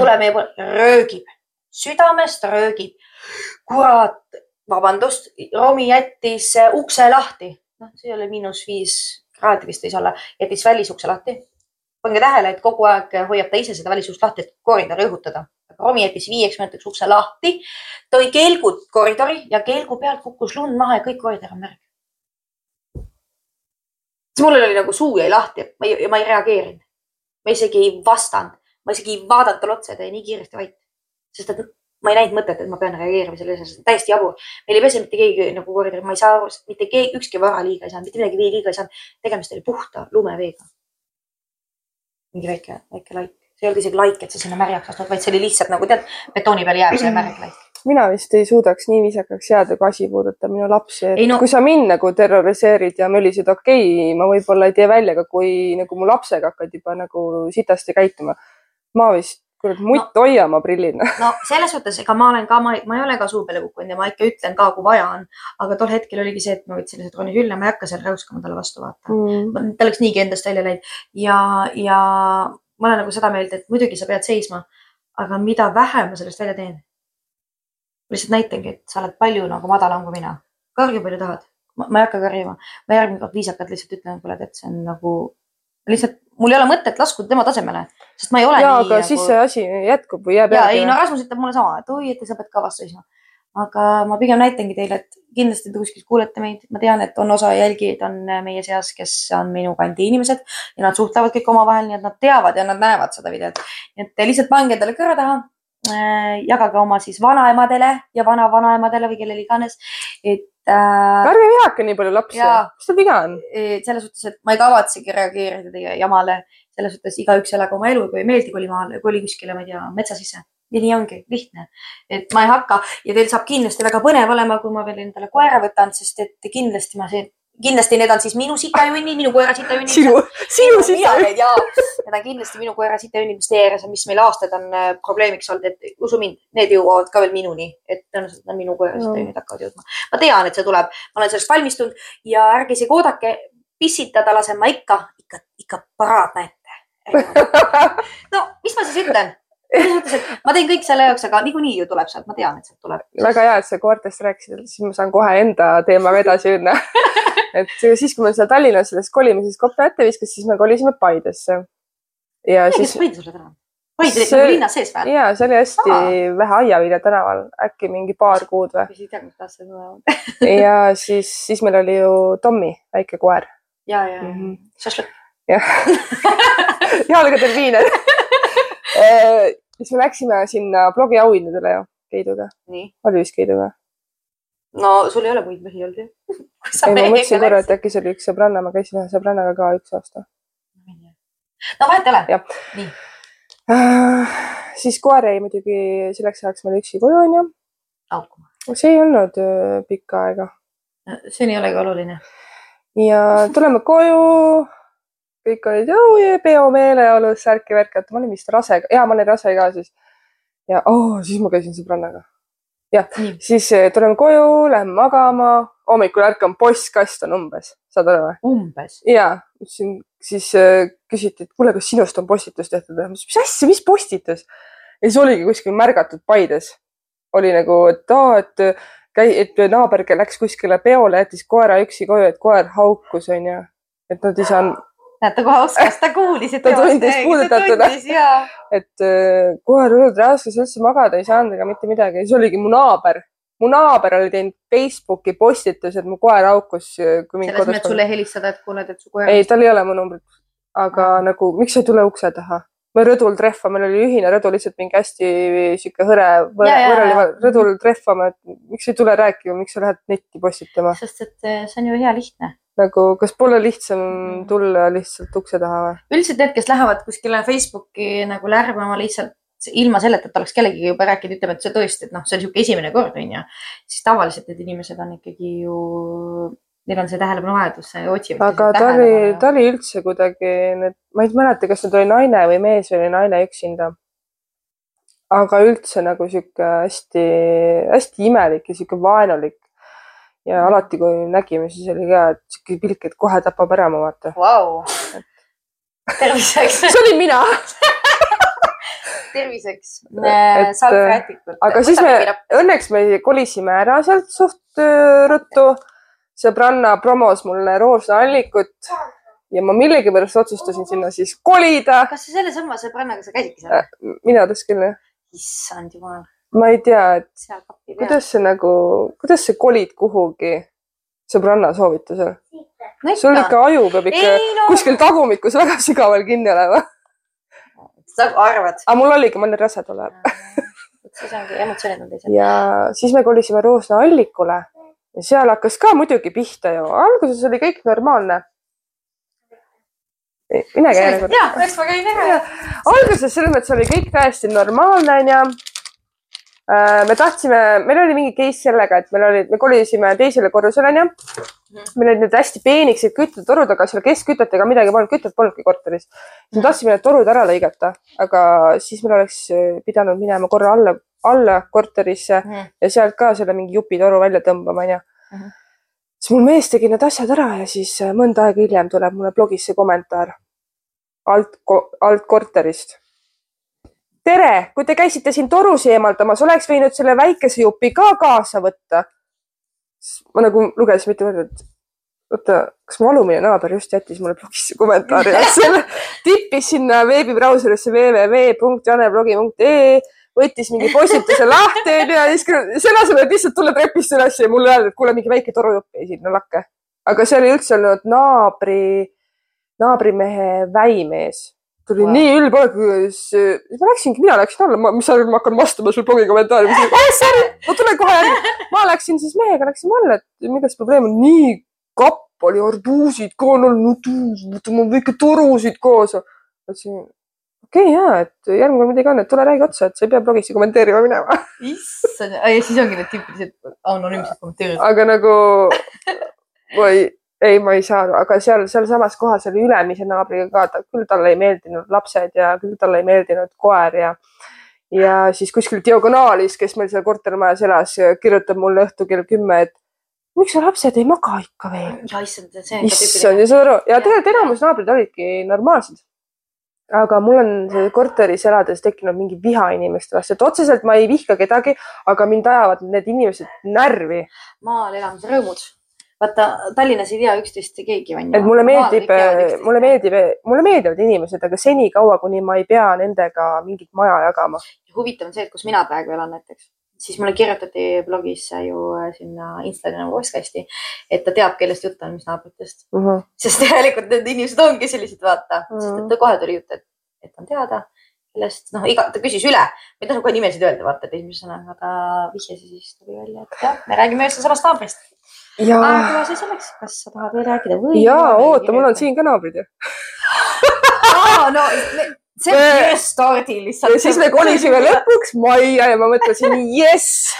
tuleb meie poole, röögib, südamest röögib. kurat, vabandust, Romi jättis ukse lahti. noh, see oli miinus viis kraadi vist võis olla, jättis välisukse lahti. pange tähele, et kogu aeg hoiab ta ise seda välisust lahti, et koridori õhutada Romi jättis viieks minutiks ukse lahti, tõi kelgud koridori ja kelgu pealt kukkus lund maha ja kõik koridor on märg. Siis mul oli nagu suu jäi lahti, ma ei, ma ei reageerinud. ma isegi ei vastanud, ma isegi ei vaadanud talle otsa, ta jäi nii kiiresti vait. sest et ma ei näinud mõtet, et ma pean reageerima sellele asjale, täiesti jabur. meil ei pese mitte keegi nagu koridoris, ma ei saa aru, mitte keegi, ükski vara liiga ei saanud, mitte midagi liiga ei saanud. tegemist oli puhta lumeveega. mingi väike, väike laik see ei olnud isegi laik, et sa sinna märjaks lastud, vaid see oli lihtsalt nagu tead, betooni peal jääb see märg laik. Mina vist ei suudaks nii viisakaks jääda, kui asi puudutab minu lapsi, no... kui sa mind nagu terroriseerid ja mölised, okei okay,, ma võib-olla ei tee välja, aga kui nagu mu lapsega hakkad juba nagu sitasti käituma, ma vist kurat, mutt no, hoia oma prillid. no selles suhtes, ega ma olen ka, ma, ma ei ole ka suu peale kukkunud ja ma ikka ütlen ka, kui vaja on. aga tol hetkel oligi see, et ma võtsin lihtsalt Roni sülle, ma ei hakka seal räuskama talle vastu vaata mm.. ta oleks niigi endast välja läinud ja, ja ma olen nagu seda meelt, et muidugi sa pead seisma, aga mida vähem ma sellest välja teen. Ma lihtsalt näitangi, et sa oled palju nagu madalam kui mina. karju palju tahad. ma ei hakka karjuma, ma järgmine kord viisakalt lihtsalt ütlen, kuule, et see on nagu lihtsalt, mul ei ole mõtet laskuda tema tasemele, sest ma ei ole. ja, aga nagu... siis see asi jätkub või jääb. ja ei, no Rasmus ütleb mulle sama, et oi, et sa pead ka vastu seisma aga ma pigem näitangi teile, et kindlasti te kuskilt kuulete meid, ma tean, et on osa jälgijaid on meie seas, kes on minu kandi inimesed ja nad suhtlevad kõik omavahel, nii et nad teavad ja nad näevad seda videot. et lihtsalt pange endale kõrva taha. Äh, jagage oma siis vanaemadele ja vana-vanaemadele või kellele iganes, et äh,. ärge vihake nii palju lapsi, mis teil viga on? selles suhtes, et ma ei kavatsegi reageerida teie jamale, selles suhtes igaüks elagu oma elu, kui ei meeldi koli maale, koli kuskile, ma ei tea, metsa sisse ja nii ongi, lihtne. et ma ei hakka ja teil saab kindlasti väga põnev olema, kui ma veel endale koera võtan, sest et kindlasti ma siin, kindlasti need on siis minu sitajunnid, minu koera sitajunnid. sinu, sinu sitajunnid. jaa, need on kindlasti minu koera sitajunnid, mis teie ääres on, mis meil aastaid on äh, probleemiks olnud, et usu mind, need jõuavad ka veel minuni, et tõenäoliselt on minu koera sitajunnid no. hakkavad jõudma. ma tean, et see tuleb, ma olen sellest valmistunud ja ärge isegi oodake, pissitada lasen ma ikka, ikka, ikka paraad näete. no mis ma siis ütlen ma teen kõik selle jaoks, aga niikuinii ju tuleb sealt, ma tean, et sealt tuleb. väga hea, et sa koertest rääkisid, siis ma saan kohe enda teemaga edasi minna et siis, kui me seal Tallinnas sellest kolimises kopla ette viskas, siis me kolisime Paidesse. ja siis. Paide sulle tänav? Paide oli nagu linnas sees või? ja see oli hästi Aa. vähe Aiavilja tänaval, äkki mingi paar kuud või? ei tea, mis ma olen. ja siis, siis meil oli ju Tommi, väike koer. ja, ja mm -hmm., šašlõkk. jah jalgadel viined Äh, siis me läksime sinna blogiauhindadele ju Keiduga. oli vist Keiduga? No sul ei ole muid mehi olnud ju ei, ma mõtlesin korra, et äkki see oli üks sõbranna, ma käisin ühe sõbrannaga ka üks aasta. no vahet ei ole. nii äh,. siis koer jäi muidugi selleks ajaks meil üksi koju onju. see ei olnud äh, pikka aega. see ei olegi oluline. ja tuleme koju kõik olid oh, peomeeleolus, särki-värki, ma olin vist rase, ja ma olin rase ka siis. ja oh, siis ma käisin sõbrannaga. Jah, siis eh, tuleme koju, lähme magama, hommikul ärkan, postkast on umbes, saad aru või? umbes? ja, siin siis äh, küsiti, et kuule, kas sinust on postitus tehtud? mis asja, mis postitus? ja siis oligi kuskil märgatud Paides. oli nagu, et aa, et käi-, et naaber läks kuskile peole, jättis koera üksi koju, et koer haukus, onju. et nad ei saanud näete, kohe oskas, ta kuulis, et ta tundis puudutatuna. et äh, kohe rõõd raskus üldse magada ei saanud ega mitte midagi. siis oligi mu naaber, mu naaber oli teinud Facebooki postituse, et mu koer haukus. Äh, selles mõttes sulle helistada, et kuule, et su koer. ei, tal ei ole mu numbrit. aga mm. nagu, miks sa ei tule ukse taha? me rõdul trehva, meil oli ühine rõdu, lihtsalt mingi hästi sihuke hõre, võrreldi rõdul trehvama, et miks ei tule rääkima, miks sa lähed netti postitama? sest et äh, see on ju hea lihtne nagu, kas pole lihtsam mm. tulla lihtsalt ukse taha või? üldiselt need, kes lähevad kuskile Facebooki nagu lärmama lihtsalt ilma selleta, et oleks kellegagi juba rääkinud, ütleme, et see tõesti, et noh, see on niisugune esimene kord, onju. siis tavaliselt need inimesed on ikkagi ju, neil on see tähelepanuvajadus, otsivad. aga ta oli, ta oli üldse kuidagi, ma ei mäleta, kas nüüd oli naine või mees või oli naine üksinda. aga üldse nagu sihuke hästi-hästi imelik ja sihuke vaenulik ja alati, kui nägime, siis oli ka siuke pilk, et kohe tapab ära ma vaata wow.. terviseks see olin mina terviseks. salvrätikud. aga siis me, õnneks me kolisime ära sealt suht ruttu. sõbranna promos mulle roosnaallikut ja ma millegipärast otsustasin sinna siis kolida. kas sa sellesama sõbrannaga sa käisidki seal? Äh, minu arust küll jah. issand jumal ma ei tea, et kuidas sa nagu, kuidas sa kolid kuhugi sõbranna soovitusel? sul ikka aju peab ikka ei, no. kuskil tagumikus väga sügaval kinni olema. sa arvad? aga mul oligi, ma olin rase tol ajal. siis ongi emotsioonid on teised. ja siis me kolisime Roosna allikule ja seal hakkas ka muidugi pihta ju, alguses oli kõik normaalne mine käi ja, eks ma käin ära. alguses selles mõttes oli kõik täiesti normaalne onju me tahtsime, meil oli mingi case sellega, et meil olid, me kolisime teisele korrusele onju. Mhm. meil olid need hästi peenikesed küttetorud, aga seal keskkütet ega midagi polnud, kütet polnudki korteris. siis me tahtsime need torud ära lõigata, aga siis meil oleks äh, pidanud minema korra alla, alla korterisse mm -hmm. ja sealt ka selle mingi jupitoru välja tõmbama onju mm. -hmm. siis mul mees tegi need asjad ära ja siis äh, mõnda aega hiljem tuleb mulle blogisse kommentaar alt, alt korterist tere, kui te käisite siin torusi eemaldamas, oleks võinud selle väikese jupi ka kaasa võtta. ma nagu lugesin mitu korda, et oota, kas mu alumine naaber just jättis mulle blogisse kommentaari ja selle tippis sinna veebibrauserisse www.janeblogi.ee, võttis mingi postituse lahti ja siis selle asemel, et lihtsalt tulla trepist üles ja mulle öelda, et kuule, mingi väike torujupp jäi sinna lakke. aga see oli üldse olnud naabri, naabrimehe väimees tuli wow. nii ülbe aeg, siis ma läksingi, mina läksin alla, mis sa arvad, ma hakkan vastama sul blogi kommentaari. ma tulen kohe järgi. ma läksin siis mehega, läksime alla, et milles probleem on. nii kapp oli, arbuusid ka on olnud, võtame väike torusid kaasa. mõtlesin, okei okay, ja, et järgmine kord midagi on, et tule räägi otsa, et sa ei pea blogisse kommenteerima minema. issand, ja siis ongi need tüüpilised anonüümsed kommenteerijad. aga nagu, või ei, ma ei saa aru, aga seal, sealsamas kohas oli ülemise naabriga ka, ta küll talle ei meeldinud lapsed ja küll talle ei meeldinud koer ja ja siis kuskil diagonaalis, kes meil seal kortermajas elas, kirjutab mulle õhtul kell kümme, et miks su lapsed ei maga ikka veel? issand, see on ka tüüpiline. ja saad aru, ja tegelikult enamus naabrid olidki normaalsed. aga mul on korteris elades tekkinud mingi viha inimeste vastu, et otseselt ma ei vihka kedagi, aga mind ajavad need inimesed närvi. maal elamise rõõmud vaata Tallinnas ei tea üksteist keegi onju. et mulle meeldib, mulle meeldib, mulle meeldivad inimesed, aga senikaua, kuni ma ei pea nendega mingit maja jagama. huvitav on see, et kus mina praegu elan näiteks, siis mulle kirjutati blogis ju äh, sinna Instagrami postkasti, et ta teab, kellest jutt on, mis naabritest. Mhm. -huh. sest tegelikult need inimesed ongi sellised, vaata uh, -huh. sest et kohe tuli jutt, et, et on teada kellest, noh, iga, ta küsis üle, ma ei tahtnud kohe nimesid öelda, vaata, et esimese sõnaga ta vihjas ja siis tuli välja, et jah, me räägime ühest samast naabrist ja.... aga see selleks, kas sa tahad veel rääkida või? ja oota, mul on siin ka naabrid ju no see on just stardil lihtsalt. ja siis me kolisime lõpuks majja ja ma mõtlesin, jess,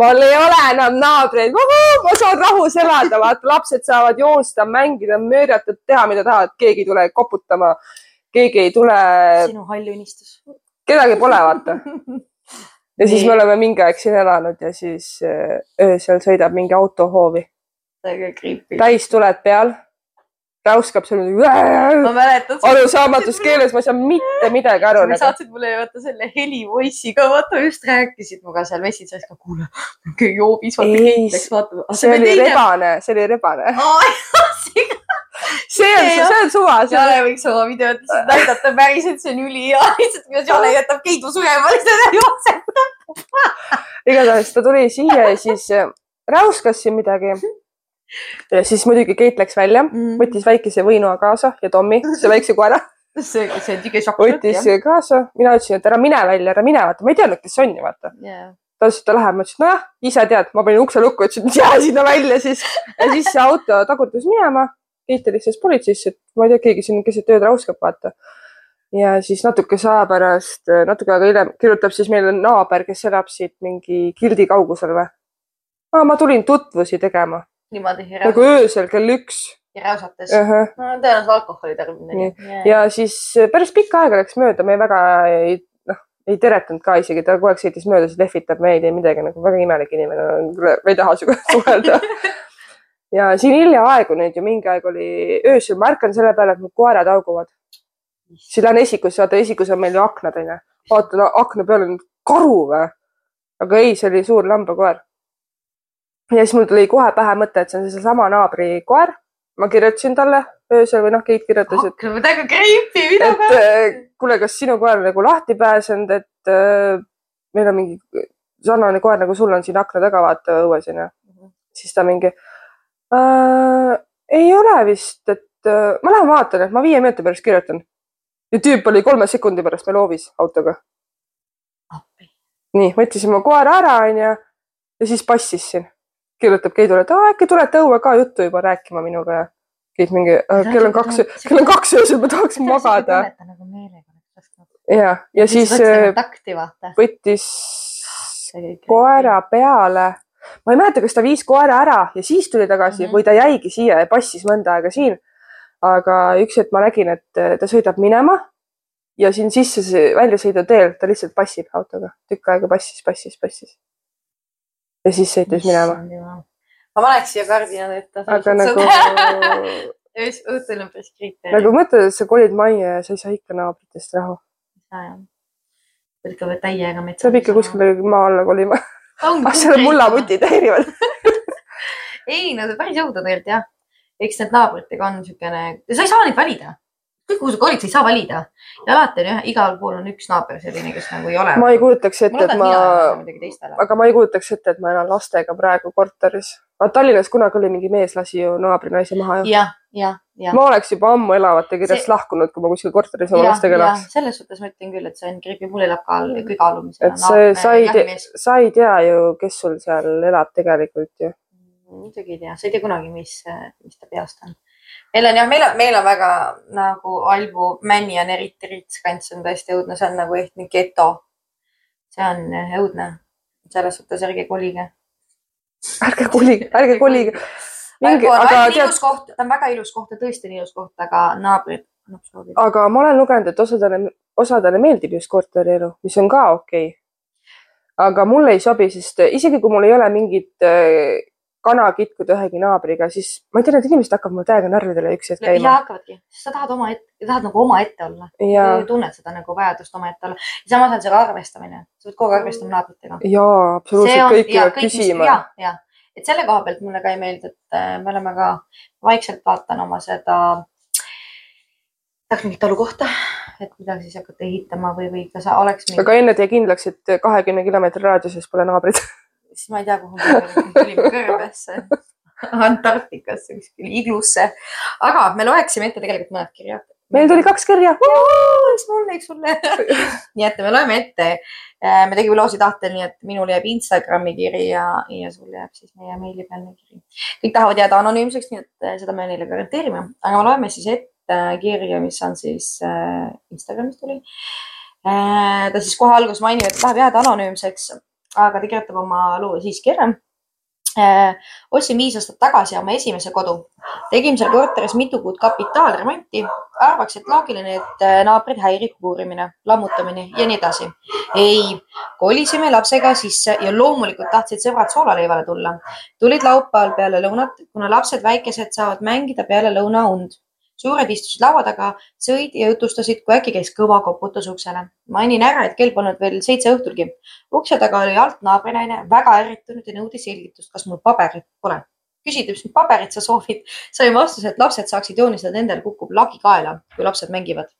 mul ei ole enam naabreid, ma saan rahus elada, vaata lapsed saavad joosta, mängida, möödata, teha, mida tahavad, keegi ei tule koputama, keegi ei tule. sinu hall unistus. kedagi pole, vaata ja siis me oleme mingi aeg siin elanud ja siis äh, öösel sõidab mingi auto hoovi täiega creepy. täistuled peal räuskab seal ma mäletan. arusaamatus keeles, ma ei saa mitte midagi aru. sa saatsid mulle vaata selle heli voice'iga, vaata just rääkisid minuga seal Messitsis ka, kuule, keegi joobis, vaata keegi läks vaatama. see oli rebane, see oli rebane see on, see on suva. Jale võiks oma videot näidata päriselt, see on ülihea, lihtsalt kuidas Jale jätab Keidu surema, lihtsalt jookseb. igatahes ta tuli siia ja siis äh, räuskas siin midagi ja siis muidugi Keit läks välja mm., võttis väikese Võinua kaasa ja Tommi, see väikse koera. see, see tige šokk. võttis jah. kaasa, mina ütlesin, et ära mine välja, ära mine, vaata, ma ei teadnud, kes see on ju, vaata yeah. ta ütles, et ta läheb, ma ütlesin, nojah, ise tead, ma panin ukse lukku, ütlesin, et jää sinna välja siis. ja siis see auto tagurdus minema. Keit helistas politseisse, et ma ei tea, keegi siin keset ööd rauskab, vaata. ja siis natukese aja pärast, natuke aega hiljem kirjutab siis meile naaber, kes elab siit mingi kildi kaugusel või. ma tulin tutvusi tegema niimoodi. nagu öösel kell üks. ja räusates uh. -huh. no tõenäoliselt alkoholi tarbimine. ja siis äh, päris pikka aega läks mööda, me väga ei, noh, ei teretanud ka isegi, ta kogu aeg sõitis mööda, siis lehvitab, me ei tee midagi nagu väga imelik inimene, ma ei taha sinuga suhelda ja siin hiljaaegu nüüd ju mingi aeg oli öösel, ma ärkan selle peale, et mu koerad hauguvad. siis lähen esikusse, vaata esikus on meil ju aknad onju. vaatan akna peal on karu või? aga ei, see oli suur lambakoer ja siis mul tuli kohe pähe mõte, et see on seesama naabri koer. ma kirjutasin talle öösel või noh, Keit kirjutas, et. hakkab täiega creepy, mida ka. Äh, kuule, kas sinu koer on nagu lahti pääsenud, et äh, meil on mingi sarnane koer nagu sul on siin akna taga, vaata õues onju siis ta mingi äh,. ei ole vist, et äh, ma lähen vaatan, et ma viie minuti pärast kirjutan. ja tüüp oli kolme sekundi pärast meil hoovis autoga. nii, võttis oma koera ära onju ja siis passis siin kirjutab Keidule, et äkki tulete õue ka juttu juba rääkima minuga ja Keit mingi, kell on kaks, kell on kaks öösel, ma tahaks magada. ja, ja siis äh, võttis koera peale. Ma ei mäleta, kas ta viis koera ära ja siis tuli tagasi mm -hmm. või ta jäigi siia ja passis mõnda aega siin. aga üks hetk ma nägin, et äh, ta sõidab minema ja siin sisse väljasõiduteel ta lihtsalt passib autoga, tükk aega passis, passis, passis ja siis sõitis minema. ma paneks siia kardinad ette. aga nagu õhtul on päris kriitiline. nagu mõtle, et sa kolid majja ja sa ei saa ikka naabritest rahu. ei saa jah. pead ikka täiega metsa. sa pead ikka kuskile maa alla kolima. ah, seal on mullamutid häirivad ei, no päris õudne tegelikult jah. eks need naabritega on niisugune, sa ei saa neid valida kõik, kuhu sa kolid, sa ei saa valida. ja alati on jah, igal pool on üks naaber selline, kes nagu ei ole. ma ei kujutaks ette, et ma, aga ma ei kujutaks ette, et ma elan lastega praegu korteris. Aga Tallinnas kunagi oli mingi mees lasi ju naabri naise maha ju. jah, jah, jah. ma oleks juba ammu elavate kirjast see... lahkunud, kui ma kuskil korteris oma lastega elaks. selles suhtes ma ütlen küll, et see on creepy, mul elab ka kõige alumisel. et see, sa ei, sa ei tea ju, kes sul seal elab tegelikult ju. muidugi ei tea, sa ei tea kunagi, mis, mis ta peast on meil on jah, meil on, meil on väga nagu Albu, Männi on eriti rits kants on tõesti õudne, see on nagu ehtne geto. see on õudne, selles suhtes ärge kolige. Ärge kolige, ärge kolige. Mingi, aga tead. koht, ta on väga ilus koht ja tõesti on ilus koht, aga naabrid soovi. aga ma olen lugenud, et osadele, osadele meeldib just korterielu, mis on ka okei okay. aga mulle ei sobi, sest isegi kui mul ei ole mingit kana kitkuda ühegi naabriga, siis ma ei tea, need inimesed hakkavad mulle täiega närvidele üks hetk käima. ja hakkavadki, sest sa tahad oma tahad nagu omaette olla. tunned seda nagu vajadust omaette olla. samas on seal arvestamine, sa pead kogu aeg arvestama naabritega. ja, absoluutselt, kõik peavad küsima. ja, ja, et selle koha pealt mulle ka ei meeldi, et äh, me oleme ka, vaikselt vaatan oma seda, tahaks mingit talukohta, et midagi siis hakata ehitama või, või kas oleks mingi.... aga enne tee kindlaks, et kahekümne kilomeetri raadiuses pole naabrid siis ma ei tea, kuhu me tulime kõrbesse Antarktikasse kuskile iglusse. aga me loeksime ette tegelikult mõned kirjad. meil tuli kaks kirja. üks mulle, üks sulle nii et me loeme ette. Äh, me tegime loosi tahtel, nii et minul jääb Instagrami kiri ja, ja sul jääb siis meie meilipealne kiri. kõik tahavad jääda anonüümseks, nii et äh, seda me neile garanteerime, aga me loeme siis ette kirja, mis on siis äh, Instagramis tuli äh,. ta siis kohe alguses mainib, et tahab jääda anonüümseks aga ta kirjutab oma loo siiski ära. Äh, ostsin viis aastat tagasi oma esimese kodu. tegin seal korteris mitu kuud kapitaalremonti. arvaks, et loogiline, et äh, naabrid häirib puurimine, lammutamine ja nii edasi. ei, kolisime lapsega sisse ja loomulikult tahtsid sõbrad soolaleivale tulla. tulid laupäeval peale lõunat, kuna lapsed väikesed saavad mängida peale lõunaund suured istusid laua taga, sõid ja jutustasid, kui äkki käis kõva koputus uksele. mainin ära, et kell polnud veel seitse õhtulgi. ukse taga oli alt naabrinaine, väga ärritunud ja nõudis selgitust, kas mul paberit pole. küsida, mis paberit sa soovid. sain vastuse, et lapsed saaksid joonistada, endal kukub lagi kaela, kui lapsed mängivad.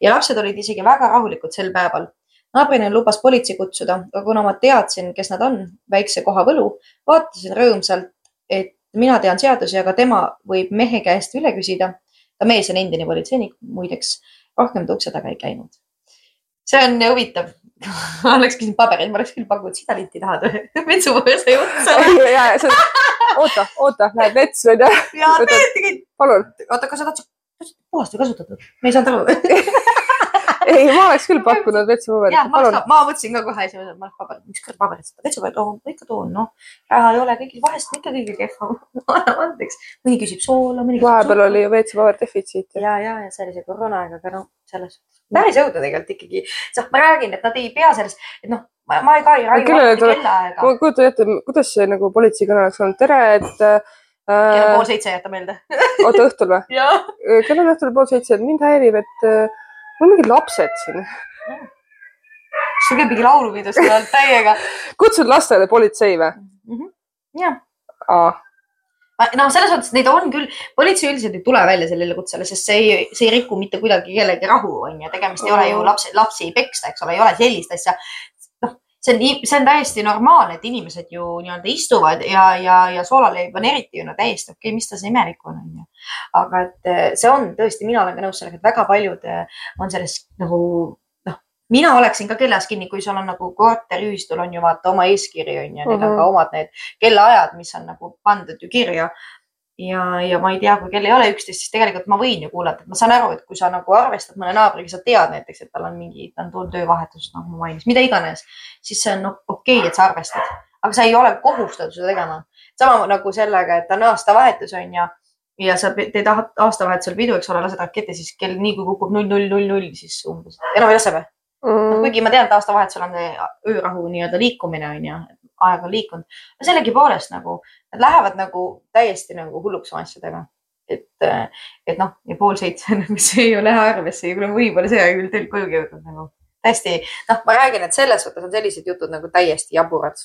ja lapsed olid isegi väga rahulikud sel päeval naabrinaine lubas politsei kutsuda, aga kuna ma teadsin, kes nad on, väikse koha võlu, vaatasin rõõmsalt, et mina tean seadusi, aga tema võib mehe käest üle küsida ta mees on endine politseinik, muideks rohkem ta ukse taga ei käinud. see on huvitav ma oleks küsinud pabereid, ma oleks küll pakkunud sidalitti tahad või? metsupõõsa juttu. oota, oota, lähed metsa onju. ja teedki kõik. palun. oota, kas sa tahtsid puhast või kasutatud? me ei saanud aru ei, ma oleks küll pakkunud vetsupaberit. ma, ma mõtlesin ka kohe esimesena, ma paberit, miks kõrv paberit vetsupaberit toon, ikka toon, noh. raha ei ole kõigil, vahest on ikka kõigil kehva anname andeks. mõni küsib soola, mõni. vahepeal oli ju veetsupaberi defitsiit. ja, ja, ja see oli see koroonaaeg, aga noh, selles suhtes päris õudne tegelikult ikkagi. noh, ma räägin, et nad ei pea sellest, et noh, ma, ma ei ka ei raiu kellaaega. ma kujutan ette, kuidas see nagu politseikõne oleks olnud, tere, et äh, kell on pool seitse, jäta meelde oota, õhtul või? kell on õhtul pool seitse, mind häirib, et äh, mul on mingid lapsed siin. sul käib mingi laulupidu seal all täiega. kutsud lastele politsei või mm? -hmm. jah. no selles mõttes neid on küll, politsei üldiselt ei tule välja sellele kutsele, sest see ei, see ei riku mitte kuidagi kellegi rahu, onju. tegemist ei ole ju lapsi, lapsi ei peksta, eks ole, ei ole sellist asja see on, see on täiesti normaalne, et inimesed ju nii-öelda istuvad ja, ja, ja soolaleib on eriti ju no täiesti okei okay,, mis tas imelik on, onju. aga et eh, see on tõesti, mina olen ka nõus sellega, et väga paljud eh, on sellest nagu noh, mina oleksin ka kellas kinni, kui sul on nagu korteriühistul on ju vaata oma eeskiri on ju, neil on ka mhm. omad need kellaajad, mis on nagu pandud ju kirja ja, ja ma ei tea, kui kell ei ole üksteist, siis tegelikult ma võin ju kuulata, et ma saan aru, et kui sa nagu arvestad mõne naabriga, sa tead näiteks, et tal on mingi, ta on tulnud töövahetust, nagu ma mainisin, mida iganes, siis see on no, okei okay,, et sa arvestad, aga sa ei ole kohustatud seda tegema. sama nagu sellega, et on aastavahetus on ju ja sa teed aastavahetusel pidu, eks ole, lased rakette, siis kell nii kui kukub null, null, null, null, siis umbes enam ei lase või mm.? kuigi ma tean, et aastavahetusel on öörahu nii-öelda liikumine on ju, aeg on liikunud. sellegipoolest nagu nad lähevad nagu täiesti nagu hulluks oma asjadega. et, et noh, ja pool seitse nagu see ei ole arvesse võib-olla see aeg küll teil kojugi jõudnud nagu täiesti, noh, ma räägin, et selles suhtes on sellised jutud nagu täiesti jaburad.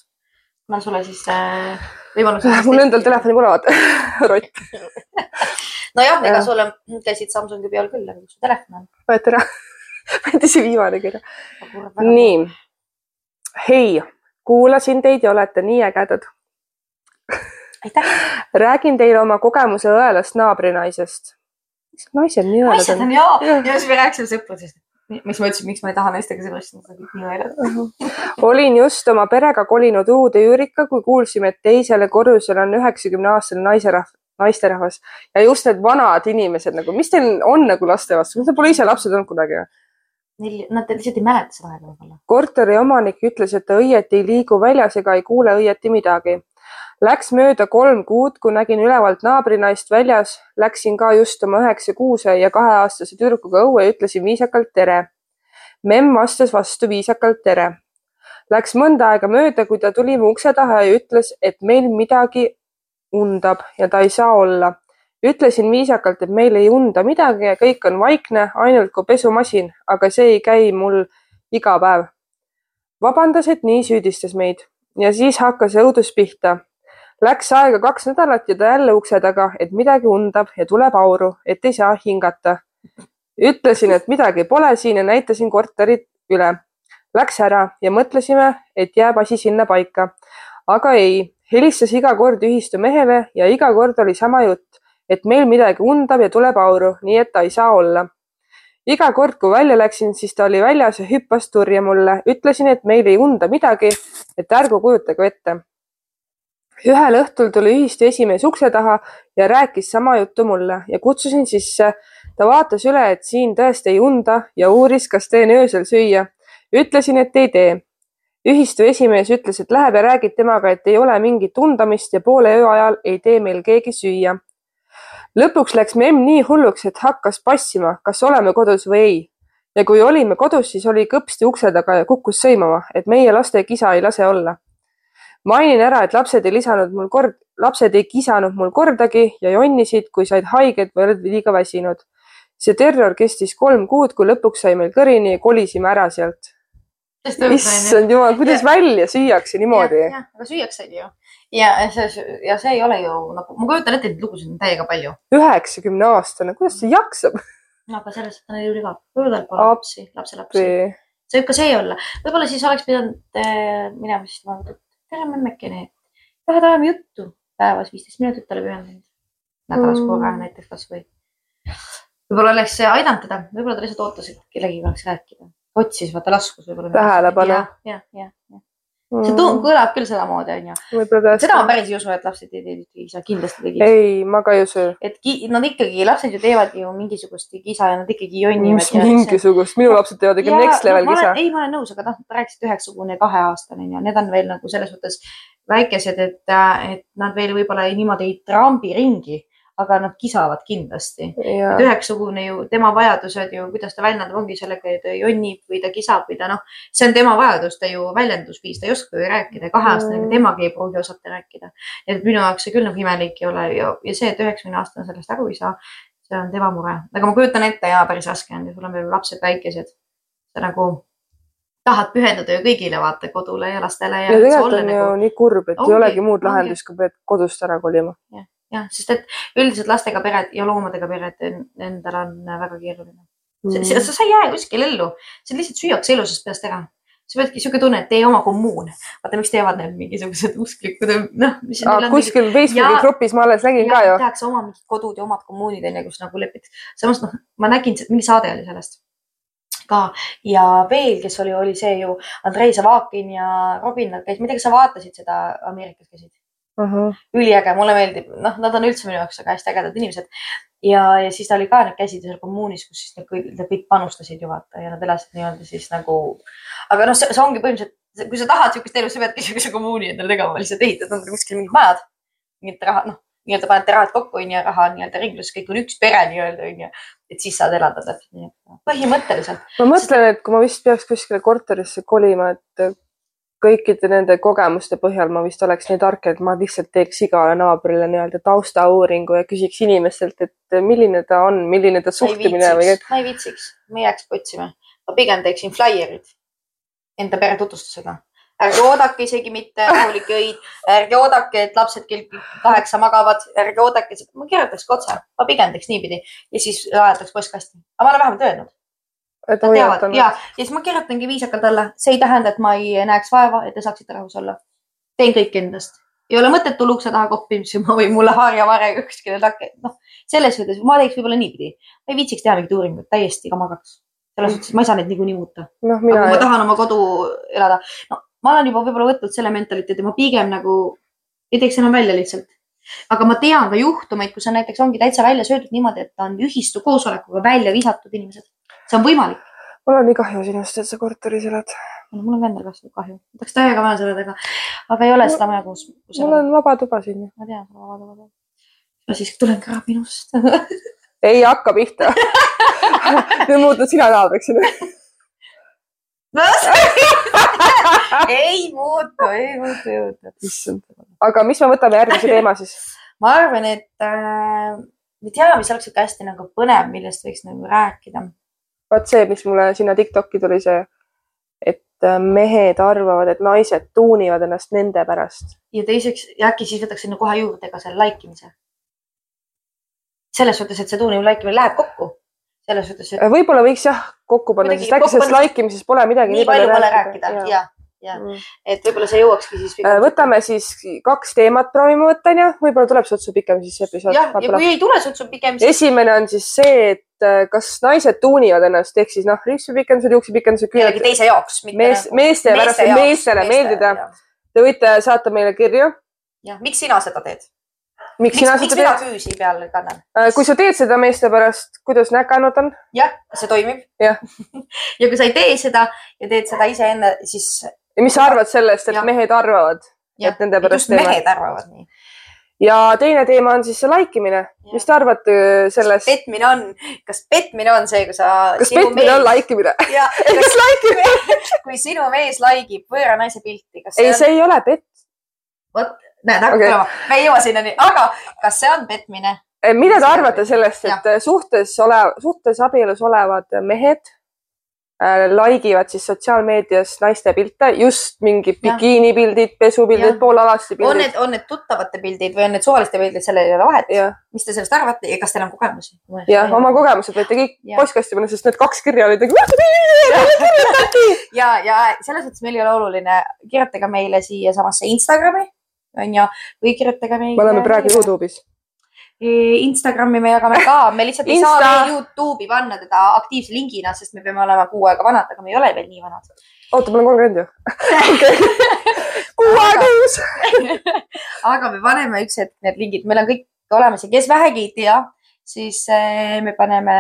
ma sulle siis äh, võimaluse. mul endal telefoni pole, vaata, rott. nojah, ega sulle käisid Samsungi peal küll, aga kus su telefon on? võeti ära võeti see viimane kirja. nii. hei kuulasin teid ja olete nii ägedad. räägin teile oma kogemuse õelast naabrinaisest. mis naised nii õelad on? naised on jaa ja. ja siis me rääkisime sõpradest miks ma ütlesin, miks ma ei taha naistega sõbrastada, olin just oma perega kolinud uude üürika, kui kuulsime, et teisele korrusele on üheksakümne aastane naiserahv, naisterahvas ja just need vanad inimesed nagu, mis teil on nagu laste vastu, kas te pole ise lapsed olnud kunagi või? Neil, nad lihtsalt ei mäleta seda aega võib-olla. korteri omanik ütles, et ta õieti ei liigu väljas ega ei kuule õieti midagi. Läks mööda kolm kuud, kui nägin ülevalt naabrinaist väljas, läksin ka just oma üheksa kuuse ja kaheaastase tüdrukuga õue ja ütlesin viisakalt tere. memm vastas vastu viisakalt tere. Läks mõnda aega mööda, kui ta tuli mu ukse taha ja ütles, et meil midagi undab ja ta ei saa olla Ütlesin viisakalt, et meil ei unda midagi ja kõik on vaikne, ainult kui pesumasin, aga see ei käi mul iga päev. vabandas, et nii süüdistas meid ja siis hakkas õudus pihta. Läks aega kaks nädalat ja ta jälle ukse taga, et midagi undab ja tuleb auru, et ei saa hingata. ütlesin, et midagi pole siin ja näitasin korterit üle. Läks ära ja mõtlesime, et jääb asi sinna paika. aga ei, helistas iga kord ühistu mehele ja iga kord oli sama jutt et meil midagi undab ja tuleb auru, nii et ta ei saa olla. iga kord, kui välja läksin, siis ta oli väljas ja hüppas turje mulle. ütlesin, et meil ei unda midagi, et ärgu kujutage ette. ühel õhtul tuli ühistu esimees ukse taha ja rääkis sama juttu mulle ja kutsusin sisse. ta vaatas üle, et siin tõesti ei unda ja uuris, kas teen öösel süüa. ütlesin, et ei tee. ühistu esimees ütles, et läheb ja räägib temaga, et ei ole mingit tundamist ja poole öö ajal ei tee meil keegi süüa. Lõpuks läks memm nii hulluks, et hakkas passima, kas oleme kodus või ei. ja kui olime kodus, siis oli kõpsti ukse taga ja kukkus sõimama, et meie laste kisa ei lase olla. mainin ära, et lapsed ei lisanud mul kord, lapsed ei kisanud mul kordagi ja jonnisid, kui said haiget või olid liiga väsinud. see terror kestis kolm kuud, kui lõpuks sai meil kõrini ja kolisime ära sealt issand jumal, kuidas ja. välja süüakse niimoodi? aga süüakse ju. Ja see, ja see ei ole ju nagu, ma kujutan ette, et lugusid on täiega palju. üheksakümne aastane, kuidas see jaksab? no aga sellest on ju igav. võib-olla tal pole lapsi, lapselapsi. see võib ka see olla. võib-olla siis oleks pidanud äh, minema siis vaadata, et tere memmekene, tahad ajame juttu päevas viisteist minutit talle pühendanud. nädalas mm. korra näiteks kasvõi. võib-olla oleks see aidanud teda, võib-olla ta lihtsalt ootas, et kellegagi oleks rääkida otsis vaata laskus võib-olla. tähelepanu. jah, jah, jah ja. See mm. kõlab küll sedamoodi, onju. seda ma päris ei usu, et lapsed ei tee kisa, kindlasti tegid. ei, ma ka ei usu. et nad ikkagi, lapsed ju teevad ju mingisugust kisa ja nad ikkagi jonnivad. mis mingisugust, minu lapsed teevad ikka next level no, kisa. ei, ma olen nõus, aga noh, sa rääkisid üheksakümne kahe aastane ja need on veel nagu selles mõttes väikesed, et, et nad veel võib-olla niimoodi ei trambi ringi aga nad kisavad kindlasti. et üheksakümne ju tema vajadused ju, kuidas ta väljendab, ongi sellega, et ta jonnib või ta kisab või ta noh, see on tema vajadus, ta ju väljendusviis, ta ei oska ju rääkida, kaheaastane mm., temagi ei pruugi osata rääkida. et minu jaoks see küll nagu imelik ei ole ja, ja see, et üheksakümne aastane sellest aru ei saa, see on tema mure, aga ma kujutan ette ja päris raske on ja sul on veel lapsed väikesed. sa nagu tahad pühenduda ju kõigile vaata kodule ja lastele. ja, ja tegelikult on nagu... ju nii kurb, et ongi, ei olegi muud lahendust, kui pead kodust ära kolima. jah jah, sest et üldiselt lastega pered ja loomadega pered endal on väga keeruline mm.. sa, sa ei jää kuskil ellu, see lihtsalt süüakse elusast peast ära. sa peadki sihuke tunne, et tee oma kommuun. vaata, miks teevad need mingisugused usklikud, noh. kuskil Facebooki grupis ma alles nägin ka ju. tehakse oma mingid kodud ja omad kommuunid onju, kus nagu lepid. samas noh, ma nägin, mingi saade oli sellest ka ja veel, kes oli, oli see ju Andrei Zavakin ja Robin, ma ei tea, kas sa vaatasid seda Ameerikas käisid? Uh. -huh. üliäge, mulle meeldib, noh, nad on üldse minu jaoks väga hästi ägedad inimesed. ja, ja siis ta oli ka, nad käisid seal kommuunis, kus siis nad kõik, nad kõik panustasid ju vaata ja nad elasid nii-öelda siis nagu. aga noh, see, ongi põhimõtteliselt, kui sa tahad sihukest elu, sa peadki sihukese kommuuni endale tegema, lihtsalt ehitad endale kuskil mingid majad. mingit raha, noh, nii-öelda panete rahad kokku onju, raha nii-öelda ringluses, kõik on üks pere nii-öelda onju. et siis saad elada täpselt nii, põhimõtteliselt. ma mõtlen, et kui ma vist peaks kuskile korterisse kolima, et kõikide nende kogemuste põhjal ma vist oleks nii tark, et ma lihtsalt teeks igale naabrile nii-öelda taustauuringu ja küsiks inimestelt, et milline ta on, milline ta suhtumine või ma ei viitsiks, ma ei jääks otsima. ma pigem teeksin flaierid enda pere tutvustusega. ärge oodake isegi mitte rahulikke öid, ärge oodake, et lapsed kell kaheksa magavad, ärge oodake, ma kirjutaks ka otse, ma pigem teeks niipidi. Ja siis ajataks postkasti. aga ma olen vähemalt öelnud Nad teavad. ja, ja siis ma kirjutangi viisakalt alla, see ei tähenda, et ma ei näeks vaeva, et te saaksite rahus olla. teen kõik endast, ei ole mõtet tulla ukse taha koppima või mulle harjavare kuskile takke, noh, selles suhtes ma teeks võib-olla niipidi, ma ei viitsiks teha mingit uuringut, täiesti kamagaks. selles suhtes, et ma ei saa neid niikuinii muuta. No,. Aga kui ma tahan oma kodu elada, no ma olen juba võib-olla võtnud selle mentaliteedi, ma pigem nagu ei teeks enam välja lihtsalt. Aga ma tean ka juhtumeid, kus on näiteks ongi täitsa välja söödud niimoodi, et on ühistu koosolekuga välja visatud inimesed see on võimalik. mul on nii kahju sinust, et sa korteris elad. mul on ka endal kahju, kahju. tahaks täiega vaja elada, aga, aga ei ole seda maja, kus, mul on vaba tuba siin. ma tean, vaba tuba. ma siis tulen ka minust ei hakka pihta nüüd muutud sina naabriks siin ei muutu, ei muutu, ei muutu. aga mis me võtame järgmise teema siis? ma arvan, et äh, ma ei tea, mis oleks sihuke hästi nagu põnev, millest võiks nagu rääkida. Vot see, mis mulle sinna Tiktoki tuli, see, et äh, mehed arvavad, et naised tuunivad ennast nende pärast. ja teiseks, äkki siis võtaks sinna kohe juurde ka selle like imise. selles suhtes, et see tuunimine, like imine läheb kokku. selles suhtes, et. võib-olla võiks jah kokku panna, sest äkki sellest like imises pole midagi nii, nii palju rääkida, rääkida.. ja, ja mm. et võib-olla see jõuakski siis. Äh, võtame siis kaks teemat, proovime võtta onju, võib-olla tuleb sutsu pikem siis episood. jah, ja kui ei tule sutsu pikem siis.... esimene on siis see, et äh, kas naised tuunivad ennast ehk siis noh, riipsupikendused, juuksepikendused. kellegi teise jaoks. mees, meeste pärast, et meestele meeldida. Te võite saata meile kirju. jah, miks sina seda teed? miks sina seda teed? miks küüsi peal kannan? Äh, kui sa teed seda meeste pärast, kuidas näkanud on? jah, see toimib. ja kui sa ei tee seda ja teed seda iseenne, siis ja mis sa arvad sellest, et ja. mehed arvavad, et nende pärast teeme? mehed arvavad nii ja teine teema on siis see laikimine. mis te arvate sellest? petmine on, kas petmine on see, kui sa. kas petmine mees... on laikimine? kas laikimine kui sinu mees laikib võõra naise pilti, kas ei, see ei ole pett. vot, näed, hakkab okay. tulema, me ei jõua sinnani, aga kas see on petmine? mida te arvate sellest, et ja. suhtes olev, suhtes abielus olevad mehed Äh, like ivad siis sotsiaalmeedias naiste pilte, just mingid bikiinipildid, pesupildid, poolalasti pildid. on need, on need tuttavate pildid või on need suvaliste pildid, sellel ei ole vahet. mis te sellest arvate ja kas teil on kogemusi? jah, oma kogemused võite kõik postkasti panna, sest need kaks kirja olid nagu. ja, ja selles mõttes meil ei ole oluline, kirjutage meile siiasamasse Instagrami onju või kirjutage meile. me oleme praegu Youtube'is Instagrami me jagame ka, me lihtsalt ei Insta... saa Youtube'i panna teda aktiivse lingina, sest me peame olema kuu aega vanad, aga me ei ole veel nii vanad. oota, ma olen kolmkümmend ju. kuu aega uus aga me paneme üks hetk need lingid, meil on kõik olemas ja kes vähegi ei tea, siis eh, me paneme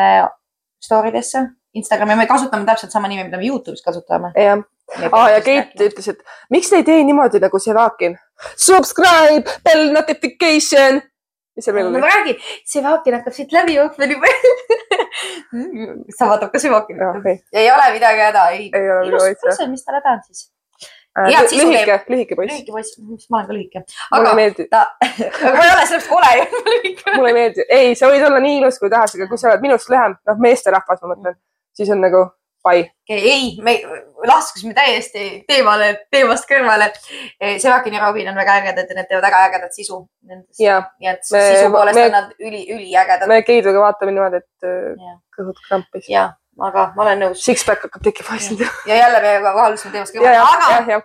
story desse Instagrami, me kasutame täpselt sama nime, mida me Youtube'is kasutame. jah ah,. ja Keit ütles, et miks te ei tee niimoodi nagu Sevakin. Subscribe, bell notification mis seal veel oli? ma räägin, Sevakin hakkab siit läbi jooksma nii palju sa vaatad ka Sevakin no,. Okay. ei ole midagi häda, ei. ei ole midagi häda. mis tal häda on siis? Äh, lühike, lühike poiss. lühike poiss, ma olen ka lühike. aga ta, ma ei ole sellest kole ju lühike. mulle ei meeldi, ei, sa võid olla nii ilus kui tahes, aga kui sa oled minust lühem, noh, meesterahvas, ma mõtlen, siis on nagu pai. ei, me laskusime täiesti teemale, teemast kõrvale. Sevakin ja Robin on väga ägedad ja need teevad väga ägedat sisu. nii et me, sisu poolest me, on nad üli, üliägedad. me Keiduga vaatame niimoodi, et ja. kõhud krampis. ja, aga ma olen nõus. Six-pack hakkab tekkima hästi. ja jälle me vahalusime teemast kõrvale, aga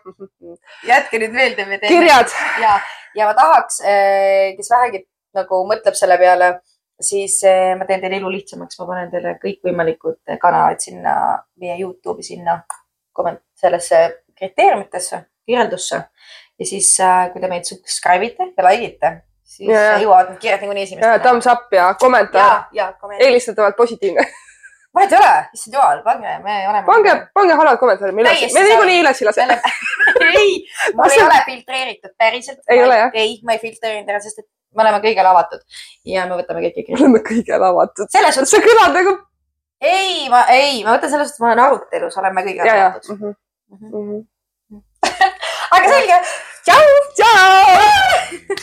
jätke nüüd meelde, me teeme. kirjad. ja, ja ma tahaks, eh, kes vähegi nagu mõtleb selle peale siis eh, ma teen teile elu lihtsamaks, ma panen teile kõikvõimalikud kanalid sinna meie Youtube'i sinna sellesse kriteeriumitesse, kirjeldusse ja siis äh, kui te meid subscribe ite ja like ite, siis ja, jõuavad need kirjad niikuinii esimesena. Thumbs up ja kommentaar. eelistatavalt positiivne vahet ei ole, issand jumal, pange, me oleme. pange, pange halvad kommentaarid, me üles, me niikuinii üles ei lase. ei, mul ei ole filtreeritud päriselt. ei ole jah? ei, ma ei filtreerinud ära, sest et me oleme kõigele avatud ja me võtame kõiki kirju. me oleme kõigele avatud. selles suhtes. see kõlab nagu. ei, ma, ei, ma mõtlen selles suhtes, ma olen arutelus, oleme kõigele avatud. Mm -hmm. Mm -hmm. aga selge. tšau. tšau